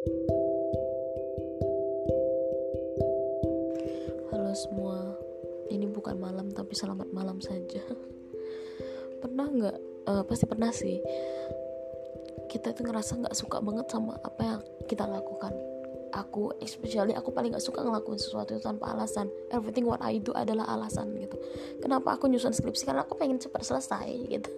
Halo semua, ini bukan malam tapi selamat malam saja. Pernah nggak? Uh, pasti pernah sih. Kita tuh ngerasa nggak suka banget sama apa yang kita lakukan. Aku, especially aku paling nggak suka ngelakuin sesuatu itu tanpa alasan. Everything what I do adalah alasan gitu. Kenapa aku nyusun skripsi? Karena aku pengen cepat selesai gitu.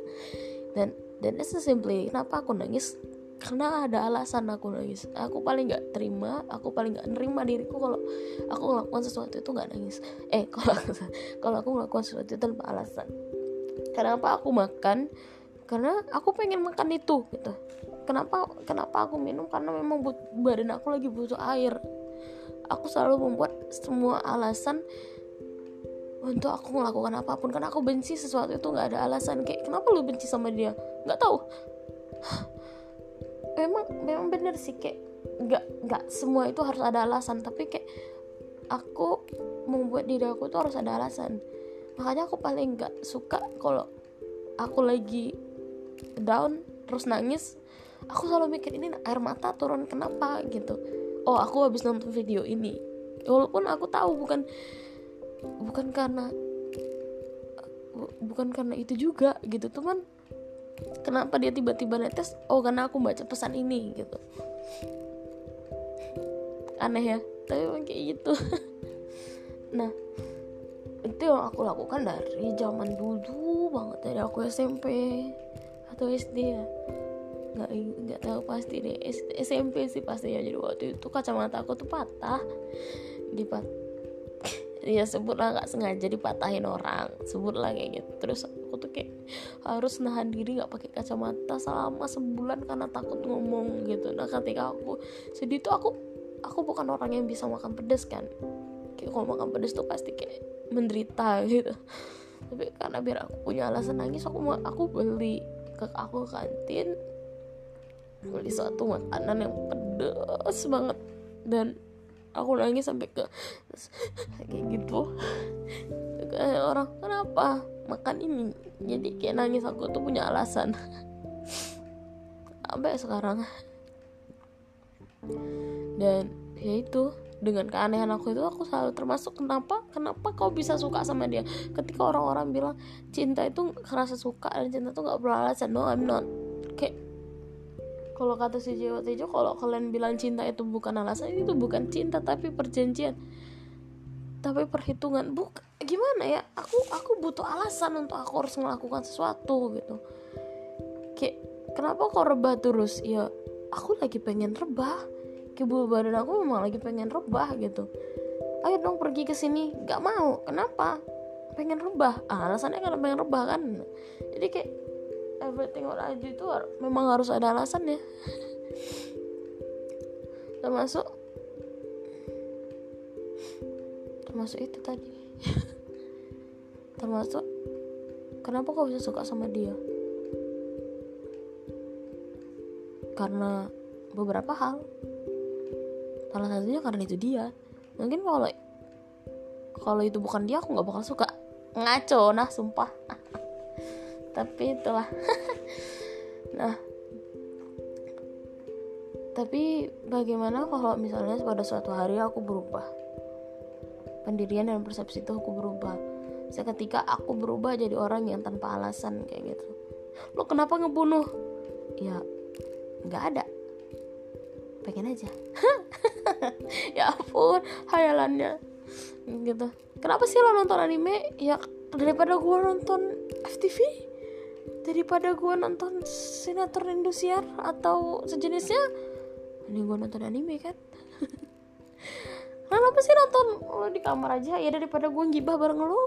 Dan dan it's simply kenapa aku nangis karena ada alasan aku nangis. Aku paling nggak terima aku paling nggak nerima diriku kalau aku ngelakukan sesuatu itu nggak nangis. Eh kalau kalau aku ngelakukan sesuatu itu tanpa alasan. Kenapa aku makan? Karena aku pengen makan itu gitu. Kenapa kenapa aku minum? Karena memang but, badan aku lagi butuh air. Aku selalu membuat semua alasan untuk aku melakukan apa pun. Karena aku benci sesuatu itu nggak ada alasan. Kayak kenapa lu benci sama dia? Nggak tahu memang memang bener sih kayak nggak nggak semua itu harus ada alasan tapi kayak aku membuat diri aku tuh harus ada alasan. Makanya aku paling nggak suka kalau aku lagi down terus nangis aku selalu mikir ini air mata turun kenapa? gitu. Oh aku habis nonton video ini. Walaupun aku tahu bukan bukan karena bukan karena itu juga gitu teman kenapa dia tiba-tiba netes? Oh karena aku baca pesan ini gitu. Aneh ya tapi emang kayak gitu. Nah itu yang aku lakukan dari zaman dulu banget dari aku SMP atau SD ya. Nggak nggak tahu pasti deh. SMP sih pastinya. Jadi waktu itu kacamata aku tuh patah. Di pat ya sebutlah nggak sengaja dipatahin orang. Sebutlah kayak gitu. Terus aku tuh kayak harus nahan diri nggak pakai kacamata selama sebulan karena takut ngomong gitu. Nah ketika aku sedih tuh aku aku bukan orang yang bisa makan pedas kan. Kayak kalau makan pedas tuh pasti kayak menderita gitu. Tapi karena biar aku punya alasan nangis aku aku beli ke aku kantin beli suatu makanan yang pedas banget. Dan aku nangis sampai ke kayak gitu. Kayak orang kenapa makan ini jadi kayak nangis aku tuh punya alasan. Sampai sekarang? Dan ya itu dengan keanehan aku itu aku selalu termasuk kenapa kenapa kau bisa suka sama dia? Ketika orang-orang bilang cinta itu kerasa suka dan cinta tuh nggak beralasan no I'm not. Kayak kalau kata si Jawa Tejo kalau kalian bilang cinta itu bukan alasan itu bukan cinta tapi perjanjian. Tapi perhitungan buk gimana ya aku aku butuh alasan untuk aku harus melakukan sesuatu gitu. Kayak kenapa kau rebah terus? Ya aku lagi pengen rebah. Kayak badan aku memang lagi pengen rebah gitu. Ayo dong pergi ke sini. Nggak mau. Kenapa? Pengen rebah. Ah, alasannya karena pengen rebah kan? Jadi kayak everything what I do itu memang harus ada alasan ya. Termasuk termasuk itu tadi termasuk kenapa kau bisa suka sama dia? Karena beberapa hal. Salah satunya karena itu dia. Mungkin kalau kalau itu bukan dia aku nggak bakal suka. Ngaco nah sumpah. Tapi itulah. Nah. Tapi bagaimana kalau misalnya pada suatu hari aku berubah? Pendirian dan persepsi itu aku berubah seketika aku berubah jadi orang yang tanpa alasan kayak gitu. Lo kenapa ngebunuh? Ya nggak ada. Pengen aja. Ya ampun hayalannya. Gitu. Kenapa sih lo nonton anime? Ya daripada gue nonton FTV daripada gue nonton sinetron Indosiar atau sejenisnya? Ini gue nonton anime kan? Kenapa sih nonton lo di kamar aja? Ya daripada gue gibah bareng lo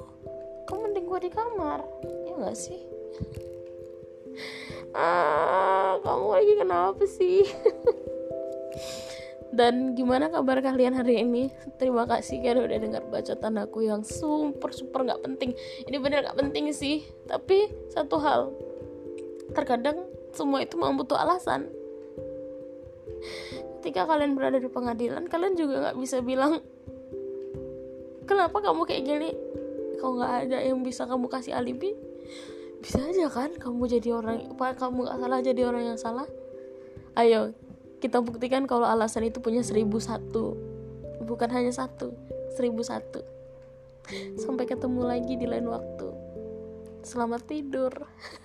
kamu mending gue di kamar? Ya gak sih? Ah kamu lagi kenapa sih? Dan gimana kabar kalian hari ini? Terima kasih kalian udah dengar bacotan aku yang super super nggak penting. Ini bener nggak penting sih. Tapi satu hal terkadang semua itu mau butuh alasan. Ketika kalian berada di pengadilan kalian juga nggak bisa bilang kenapa kamu kayak gini kalau nggak ada yang bisa kamu kasih alibi bisa aja kan kamu jadi orang apa kamu nggak salah jadi orang yang salah? Ayo kita buktikan kalau alasan itu punya seribu satu. Bukan hanya satu seribu satu. Sampai ketemu lagi di lain waktu. Selamat tidur.